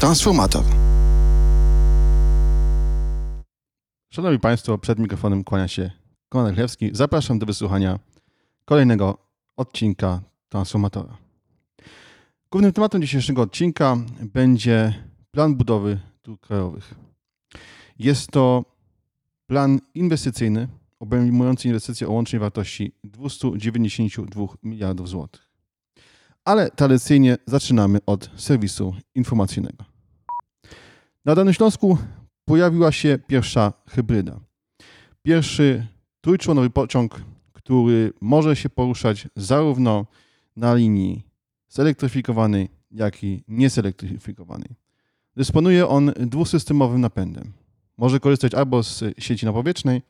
Transformator. Szanowni Państwo, przed mikrofonem kłania się Konrad Chlewski. Zapraszam do wysłuchania kolejnego odcinka Transformatora. Głównym tematem dzisiejszego odcinka będzie plan budowy dróg krajowych. Jest to plan inwestycyjny obejmujący inwestycje o łącznej wartości 292 miliardów złotych. Ale tradycyjnie zaczynamy od serwisu informacyjnego. Na Danym Śląsku pojawiła się pierwsza hybryda. Pierwszy trójczłonowy pociąg, który może się poruszać zarówno na linii zelektryfikowanej, jak i niezelektryfikowanej. Dysponuje on dwusystemowym napędem. Może korzystać albo z sieci napowietrznej,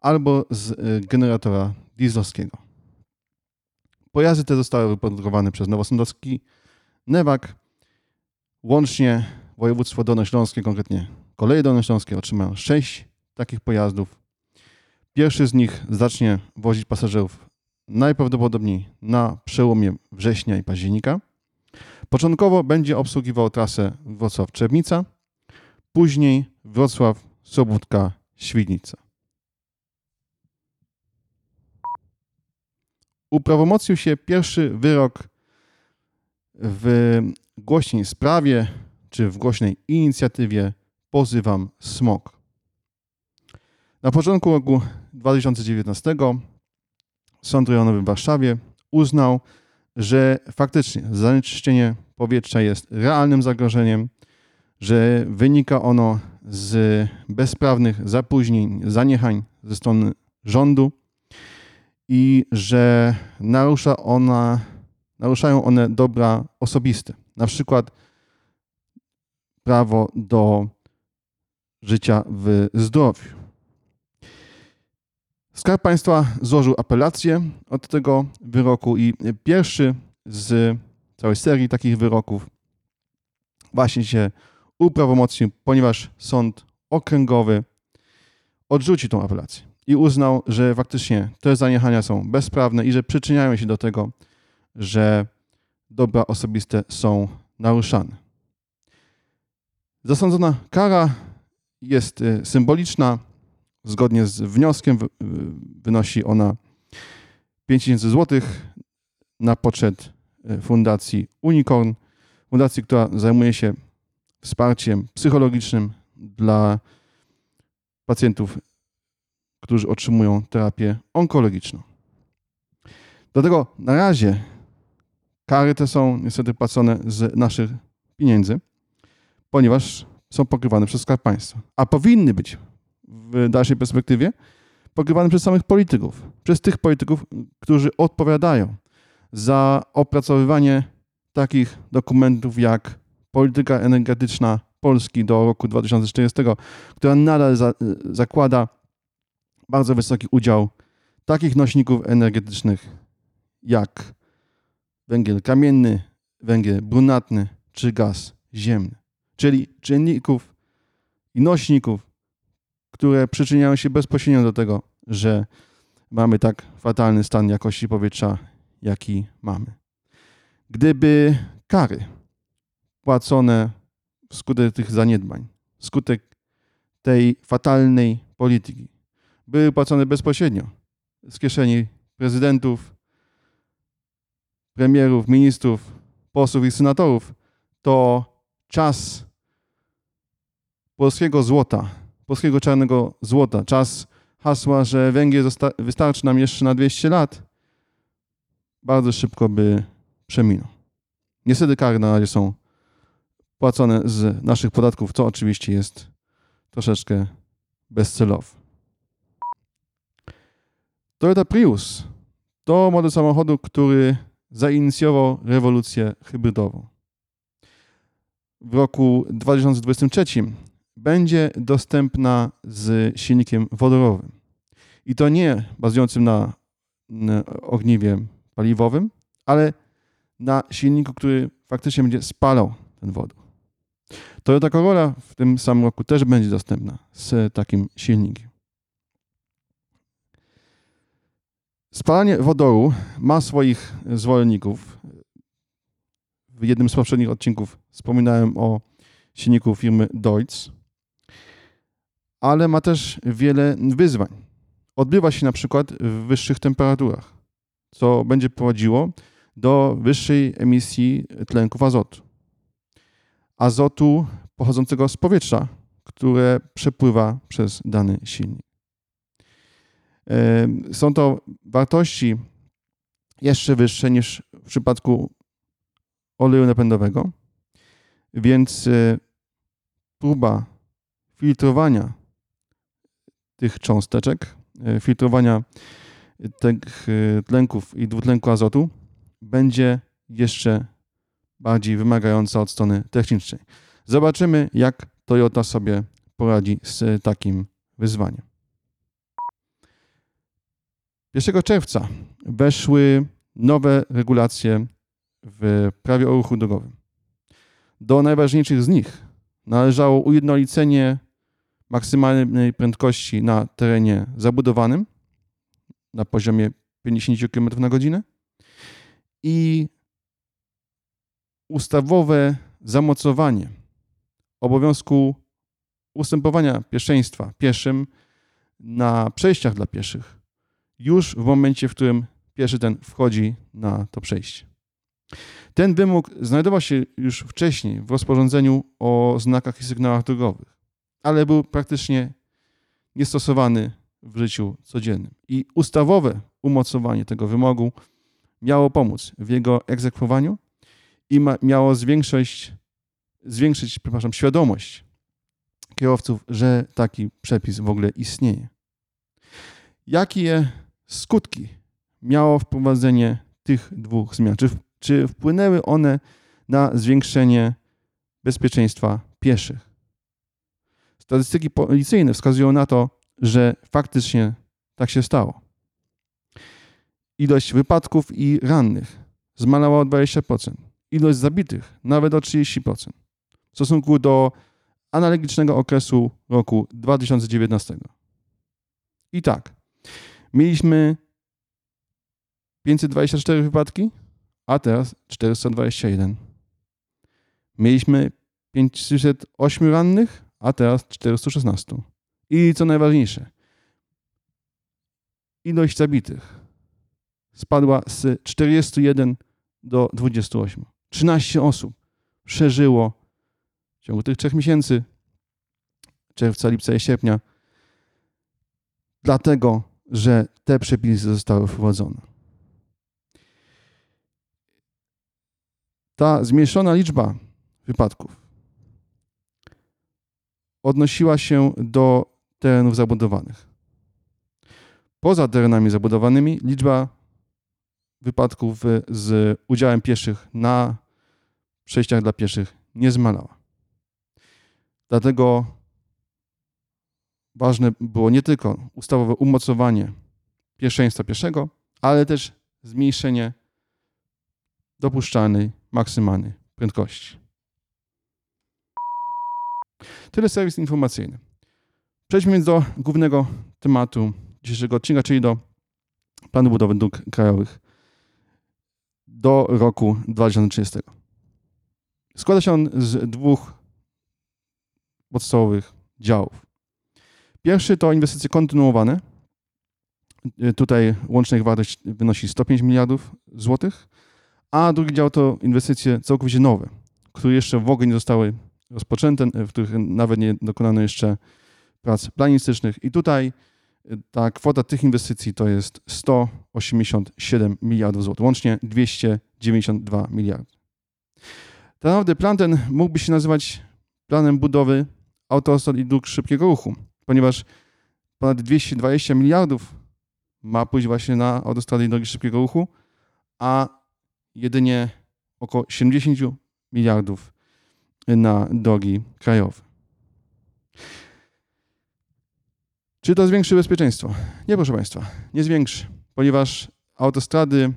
albo z y, generatora dieslowskiego. Pojazdy te zostały wyprodukowane przez Nowosądowski Newak. Łącznie województwo dolnośląskie, konkretnie koleje dolnośląskie otrzymają 6 takich pojazdów. Pierwszy z nich zacznie wozić pasażerów najprawdopodobniej na przełomie września i października. Początkowo będzie obsługiwał trasę Wrocław-Trzebnica, później Wrocław-Sobótka-Świdnica. Uprawomocnił się pierwszy wyrok w głośnej sprawie, czy w głośnej inicjatywie Pozywam Smog. Na początku roku 2019 Sąd Rejonowy w Warszawie uznał, że faktycznie zanieczyszczenie powietrza jest realnym zagrożeniem, że wynika ono z bezprawnych zapóźnień, zaniechań ze strony rządu i że narusza ona, naruszają one dobra osobiste. Na przykład prawo do życia w zdrowiu. Skarb Państwa złożył apelację od tego wyroku i pierwszy z całej serii takich wyroków właśnie się uprawomocnił, ponieważ sąd okręgowy odrzucił tą apelację i uznał, że faktycznie te zaniechania są bezprawne i że przyczyniają się do tego, że dobra osobiste są naruszane. Zasądzona kara jest y, symboliczna. Zgodnie z wnioskiem wynosi ona 5000 zł na poczet y, Fundacji Unicorn, fundacji, która zajmuje się wsparciem psychologicznym dla pacjentów którzy otrzymują terapię onkologiczną. Dlatego na razie kary te są niestety płacone z naszych pieniędzy, ponieważ są pokrywane przez Skarb Państwa. A powinny być w dalszej perspektywie pokrywane przez samych polityków, przez tych polityków, którzy odpowiadają za opracowywanie takich dokumentów jak polityka energetyczna Polski do roku 2040, która nadal za, zakłada bardzo wysoki udział takich nośników energetycznych jak węgiel kamienny, węgiel brunatny czy gaz ziemny, czyli czynników i nośników, które przyczyniają się bezpośrednio do tego, że mamy tak fatalny stan jakości powietrza, jaki mamy. Gdyby kary płacone wskutek tych zaniedbań, wskutek tej fatalnej polityki były płacone bezpośrednio z kieszeni prezydentów, premierów, ministrów, posłów i senatorów, to czas polskiego złota, polskiego czarnego złota, czas hasła, że węgiel wystarczy nam jeszcze na 200 lat, bardzo szybko by przeminął. Niestety kary na razie są płacone z naszych podatków, co oczywiście jest troszeczkę bezcelowe. Toyota Prius to model samochodu, który zainicjował rewolucję hybrydową. W roku 2023 będzie dostępna z silnikiem wodorowym. I to nie bazującym na ogniwie paliwowym, ale na silniku, który faktycznie będzie spalał ten wodór. Toyota Corolla w tym samym roku też będzie dostępna z takim silnikiem. Spalanie wodoru ma swoich zwolenników. w jednym z poprzednich odcinków wspominałem o silniku firmy Deutz, ale ma też wiele wyzwań. Odbywa się na przykład w wyższych temperaturach, co będzie prowadziło do wyższej emisji tlenków azotu. Azotu pochodzącego z powietrza, które przepływa przez dany silnik. Są to wartości jeszcze wyższe niż w przypadku oleju napędowego, więc e, próba filtrowania tych cząsteczek, e, filtrowania tych e, tlenków i dwutlenku azotu będzie jeszcze bardziej wymagająca od strony technicznej. Zobaczymy, jak Toyota sobie poradzi z takim wyzwaniem. 1 czerwca weszły nowe regulacje w prawie o ruchu drogowym. Do najważniejszych z nich należało ujednolicenie maksymalnej prędkości na terenie zabudowanym na poziomie 50 km na godzinę i ustawowe zamocowanie obowiązku ustępowania pierwszeństwa pieszym na przejściach dla pieszych już w momencie, w którym pieszy ten wchodzi na to przejście. Ten wymóg znajdował się już wcześniej w rozporządzeniu o znakach i sygnałach drogowych, ale był praktycznie niestosowany w życiu codziennym. I ustawowe umocowanie tego wymogu miało pomóc w jego egzekwowaniu i ma, miało zwiększyć, zwiększyć przepraszam, świadomość kierowców, że taki przepis w ogóle istnieje. Jakie skutki miało wprowadzenie tych dwóch zmian? Czy, czy wpłynęły one na zwiększenie bezpieczeństwa pieszych? Statystyki policyjne wskazują na to, że faktycznie tak się stało. Ilość wypadków i rannych zmalała o 20%. Ilość zabitych nawet o 30% w stosunku do analogicznego okresu roku 2019. I tak, mieliśmy 524 wypadki, a teraz 421. Mieliśmy 508 rannych, a teraz 416. I co najważniejsze, ilość zabitych spadła z 41 do 28. 13 osób przeżyło w ciągu tych trzech miesięcy, czerwca, lipca i sierpnia, dlatego, że te przepisy zostały wprowadzone. Ta zmniejszona liczba wypadków odnosiła się do terenów zabudowanych. Poza terenami zabudowanymi liczba wypadków z udziałem pieszych na przejściach dla pieszych nie zmalała. Dlatego ważne było nie tylko ustawowe umocowanie pierwszeństwa pieszego, ale też zmniejszenie dopuszczalnej maksymalnej prędkości. Tyle serwis informacyjny. Przejdźmy więc do głównego tematu dzisiejszego odcinka, czyli do planu budowy dróg krajowych do roku 2030. Składa się on z dwóch podstawowych działów. Pierwszy to inwestycje kontynuowane. Tutaj łączna ich wartość wynosi 105 miliardów złotych a drugi dział to inwestycje całkowicie nowe, które jeszcze w ogóle nie zostały rozpoczęte, w których nawet nie dokonano jeszcze prac planistycznych. I tutaj e, ta kwota tych inwestycji to jest 187 miliardów złotych, łącznie 292 miliardy. Tak naprawdę plan ten mógłby się nazywać planem budowy autostrad i dróg szybkiego ruchu, ponieważ ponad 220 miliardów ma pójść właśnie na autostrady i drogi szybkiego ruchu, a jedynie około 70 miliardów na drogi krajowe. Czy to zwiększy bezpieczeństwo? Nie, proszę Państwa, nie zwiększy, ponieważ autostrady,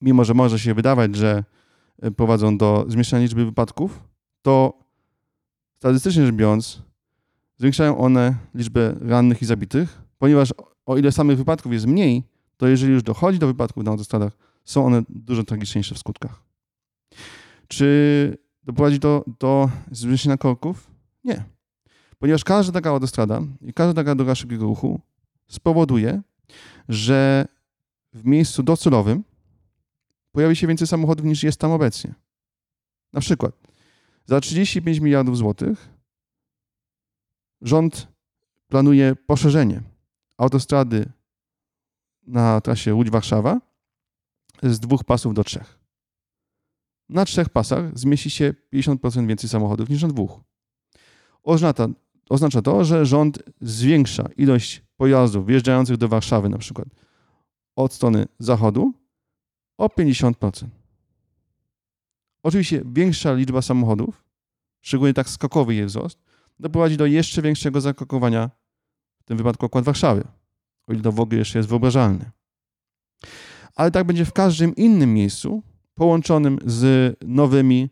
mimo że może się wydawać, że prowadzą do zmniejszenia liczby wypadków, to statystycznie rzecz biorąc, zwiększają one liczbę rannych i zabitych, ponieważ o ile samych wypadków jest mniej, to jeżeli już dochodzi do wypadków na autostradach, są one dużo tragiczniejsze w skutkach. Czy doprowadzi to do zwiększenia korków? Nie. Ponieważ każda taka autostrada i każda taka droga szybkiego ruchu spowoduje, że w miejscu docelowym pojawi się więcej samochodów niż jest tam obecnie. Na przykład za 35 miliardów złotych rząd planuje poszerzenie autostrady na trasie Łódź-Warszawa z dwóch pasów do trzech. Na trzech pasach zmieści się 50% więcej samochodów niż na dwóch. Oznacza, oznacza to, że rząd zwiększa ilość pojazdów wjeżdżających do Warszawy na przykład od strony zachodu o 50%. Oczywiście większa liczba samochodów, szczególnie tak skokowy jej wzrost, doprowadzi do jeszcze większego zakokowania, w tym wypadku okład Warszawy, o ile to w ogóle jeszcze jest wyobrażalne. Ale tak będzie w każdym innym miejscu połączonym z nowymi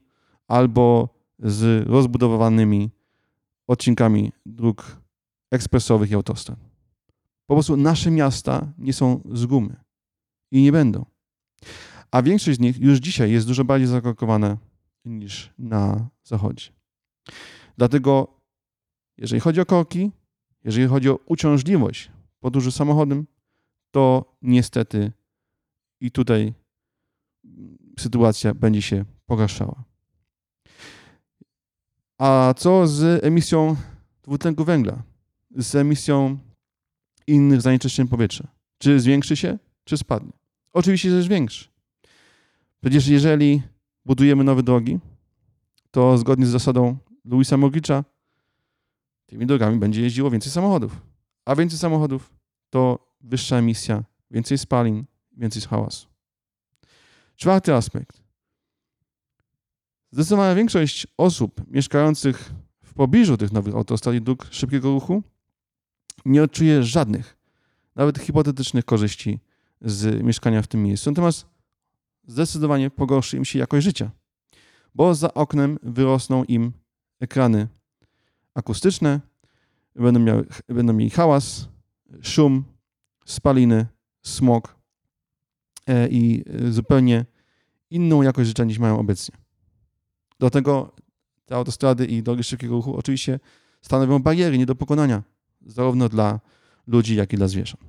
albo z rozbudowanymi odcinkami dróg ekspresowych i autostrad. Po prostu nasze miasta nie są z gumy i nie będą. A większość z nich już dzisiaj jest dużo bardziej zakorkowana niż na zachodzie. Dlatego, jeżeli chodzi o korki, jeżeli chodzi o uciążliwość podróży samochodem, to niestety i tutaj sytuacja będzie się pogarszała. A co z emisją dwutlenku węgla? Z emisją innych zanieczyszczeń powietrza? Czy zwiększy się, czy spadnie? Oczywiście, że zwiększy. Przecież jeżeli budujemy nowe drogi, to zgodnie z zasadą Louisa Moglicza tymi drogami będzie jeździło więcej samochodów. A więcej samochodów to wyższa emisja, więcej spalin, więcej hałasu. Czwarty aspekt. Zdecydowana większość osób mieszkających w pobliżu tych nowych autostrad i dróg szybkiego ruchu nie odczuje żadnych, nawet hipotetycznych korzyści z mieszkania w tym miejscu. Natomiast zdecydowanie pogorszy im się jakość życia, bo za oknem wyrosną im ekrany akustyczne, będą, miały, będą mieli hałas, szum, spaliny, smog e, i zupełnie inną jakość życia niż mają obecnie. Do tego te autostrady i drogi szybkiego ruchu oczywiście stanowią bariery nie do pokonania, zarówno dla ludzi, jak i dla zwierząt.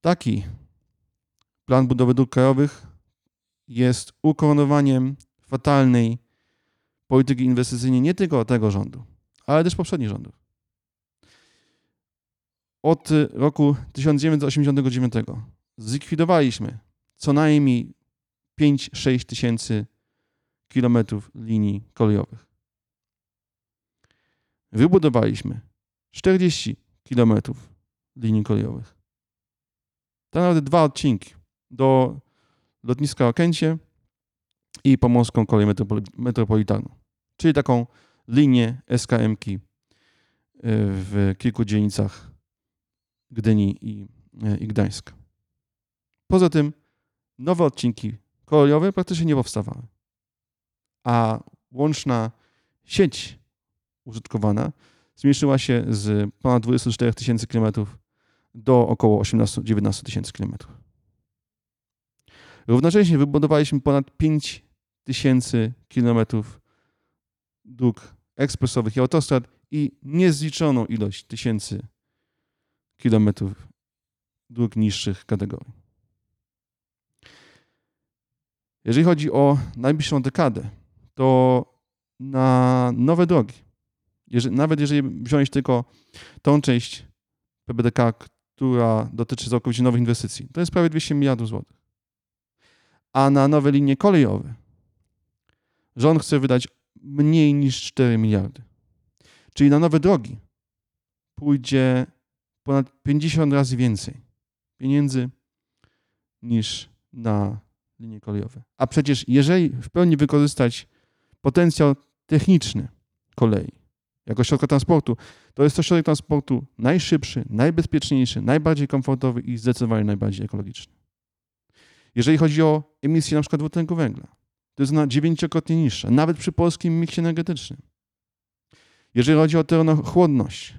Taki plan budowy dróg krajowych jest ukoronowaniem fatalnej polityki inwestycyjnej nie tylko tego rządu, ale też poprzednich rządów. Od roku 1989 zlikwidowaliśmy co najmniej 5-6 tysięcy kilometrów linii kolejowych. Wybudowaliśmy 40 kilometrów linii kolejowych. To nawet dwa odcinki do lotniska Okęcie i pomorską kolej metropolitalną, czyli taką linię SKM-ki e, w kilku dzielnicach Gdyni i, e, i Gdańska. Poza tym nowe odcinki kolejowe praktycznie nie powstawały, a łączna sieć użytkowana zmniejszyła się z ponad 24 tysięcy kilometrów do około 18-19 tysięcy kilometrów. Równocześnie wybudowaliśmy ponad 5 tysięcy kilometrów dróg ekspresowych i autostrad i niezliczoną ilość tysięcy kilometrów dróg niższych kategorii. Jeżeli chodzi o najbliższą dekadę, to na nowe drogi, jeżeli, nawet jeżeli wziąć tylko tą część PBDK, która dotyczy całkowicie nowych inwestycji, to jest prawie 200 miliardów złotych. A na nowe linie kolejowe rząd chce wydać mniej niż 4 miliardy. Czyli na nowe drogi pójdzie ponad 50 razy więcej pieniędzy niż na linie kolejowe. A przecież jeżeli w pełni wykorzystać potencjał techniczny kolei jako środka transportu, to jest to środek transportu najszybszy, najbezpieczniejszy, najbardziej komfortowy i zdecydowanie najbardziej ekologiczny. Jeżeli chodzi o emisję na przykład dwutlenku węgla, to jest ona dziewięciokrotnie niższa, nawet przy polskim miksie energetycznym. Jeżeli chodzi o termochłodność,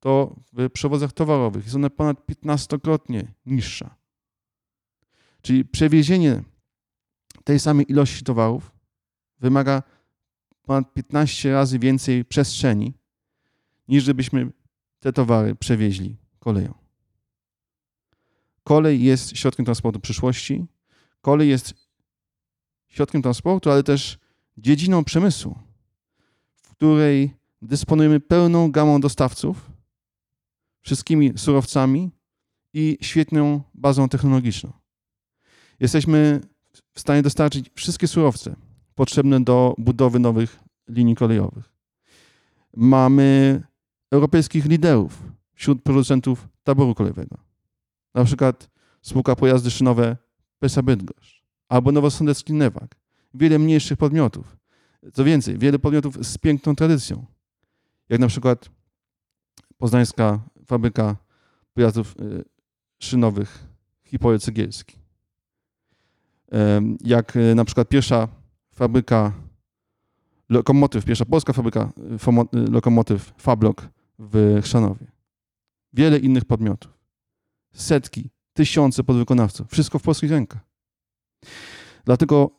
to w przewozach towarowych jest ona ponad 15-krotnie niższa. Czyli przewiezienie tej samej ilości towarów wymaga ponad 15 razy więcej przestrzeni, niż gdybyśmy te towary przewieźli koleją. Kolej jest środkiem transportu przyszłości. Kolej jest środkiem transportu, ale też dziedziną przemysłu, w której dysponujemy pełną gamą dostawców, wszystkimi surowcami i świetną bazą technologiczną. Jesteśmy w stanie dostarczyć wszystkie surowce potrzebne do budowy nowych linii kolejowych. Mamy europejskich liderów wśród producentów taboru kolejowego. Na przykład spółka Pojazdy Szynowe Pesa Bydgoszcz albo Nowosądecki Newak. Wiele mniejszych podmiotów. Co więcej, wiele podmiotów z piękną tradycją. Jak na przykład poznańska fabryka pojazdów y, szynowych Hipoje Cegielski. Jak y, na przykład pierwsza fabryka lokomotyw, pierwsza polska fabryka y, lokomotyw Fablok w Chrzanowie. Wiele innych podmiotów. Setki, tysiące podwykonawców. Wszystko w polskich rękach. Dlatego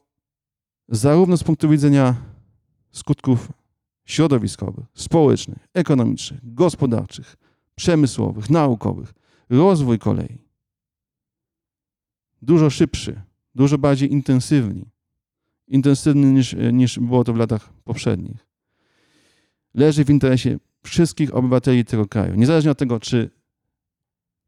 zarówno z punktu widzenia skutków środowiskowych, społecznych, ekonomicznych, gospodarczych, przemysłowych, naukowych, rozwój kolei dużo szybszy, dużo bardziej intensywny, intensywny niż, niż było to w latach poprzednich. Leży w interesie wszystkich obywateli tego kraju. Niezależnie od tego, czy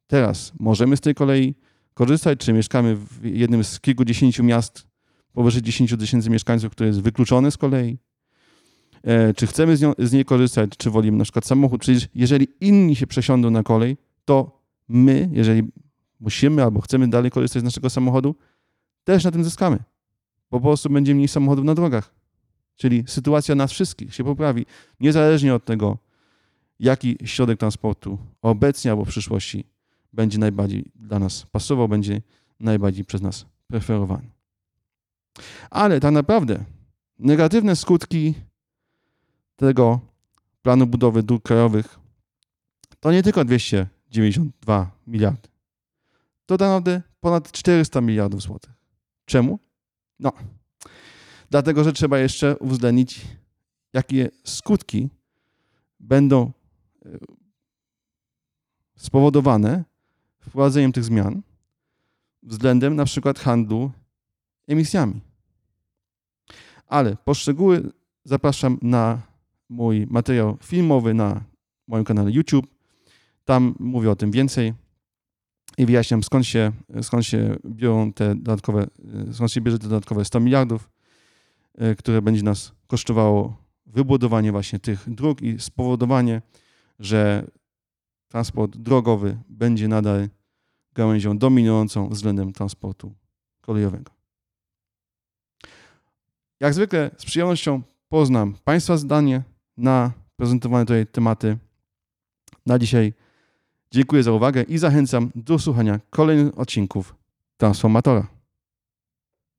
teraz możemy z tej kolei korzystać, czy mieszkamy w jednym z kilkudziesięciu miast powyżej 10 tysięcy mieszkańców, które jest wykluczone z kolei, e, czy chcemy z, nią, z niej korzystać, czy wolimy na przykład samochód. Przecież jeżeli inni się przesiądą na kolej, to my, jeżeli musimy albo chcemy dalej korzystać z naszego samochodu, też na tym zyskamy. Po prostu będzie mniej samochodów na drogach. Czyli sytuacja nas wszystkich się poprawi, niezależnie od tego, jaki środek transportu obecnie albo w przyszłości będzie najbardziej dla nas pasował, będzie najbardziej przez nas preferowany. Ale tak naprawdę negatywne skutki tego planu budowy dróg krajowych to nie tylko 292 miliardy. To tak naprawdę ponad 400 miliardów złotych. Czemu? No, dlatego, że trzeba jeszcze uwzględnić, jakie skutki będą e, spowodowane wprowadzeniem tych zmian względem na przykład handlu emisjami. Ale poszczegóły zapraszam na mój materiał filmowy na moim kanale YouTube. Tam mówię o tym więcej i wyjaśniam skąd się, skąd się biorą te dodatkowe, skąd się bierze te dodatkowe 100 miliardów, e, które będzie nas kosztowało wybudowanie właśnie tych dróg i spowodowanie, że transport drogowy będzie nadal gałęzią dominującą względem transportu kolejowego. Jak zwykle z przyjemnością poznam Państwa zdanie na prezentowane tutaj tematy. Na dzisiaj dziękuję za uwagę i zachęcam do słuchania kolejnych odcinków Transformatora.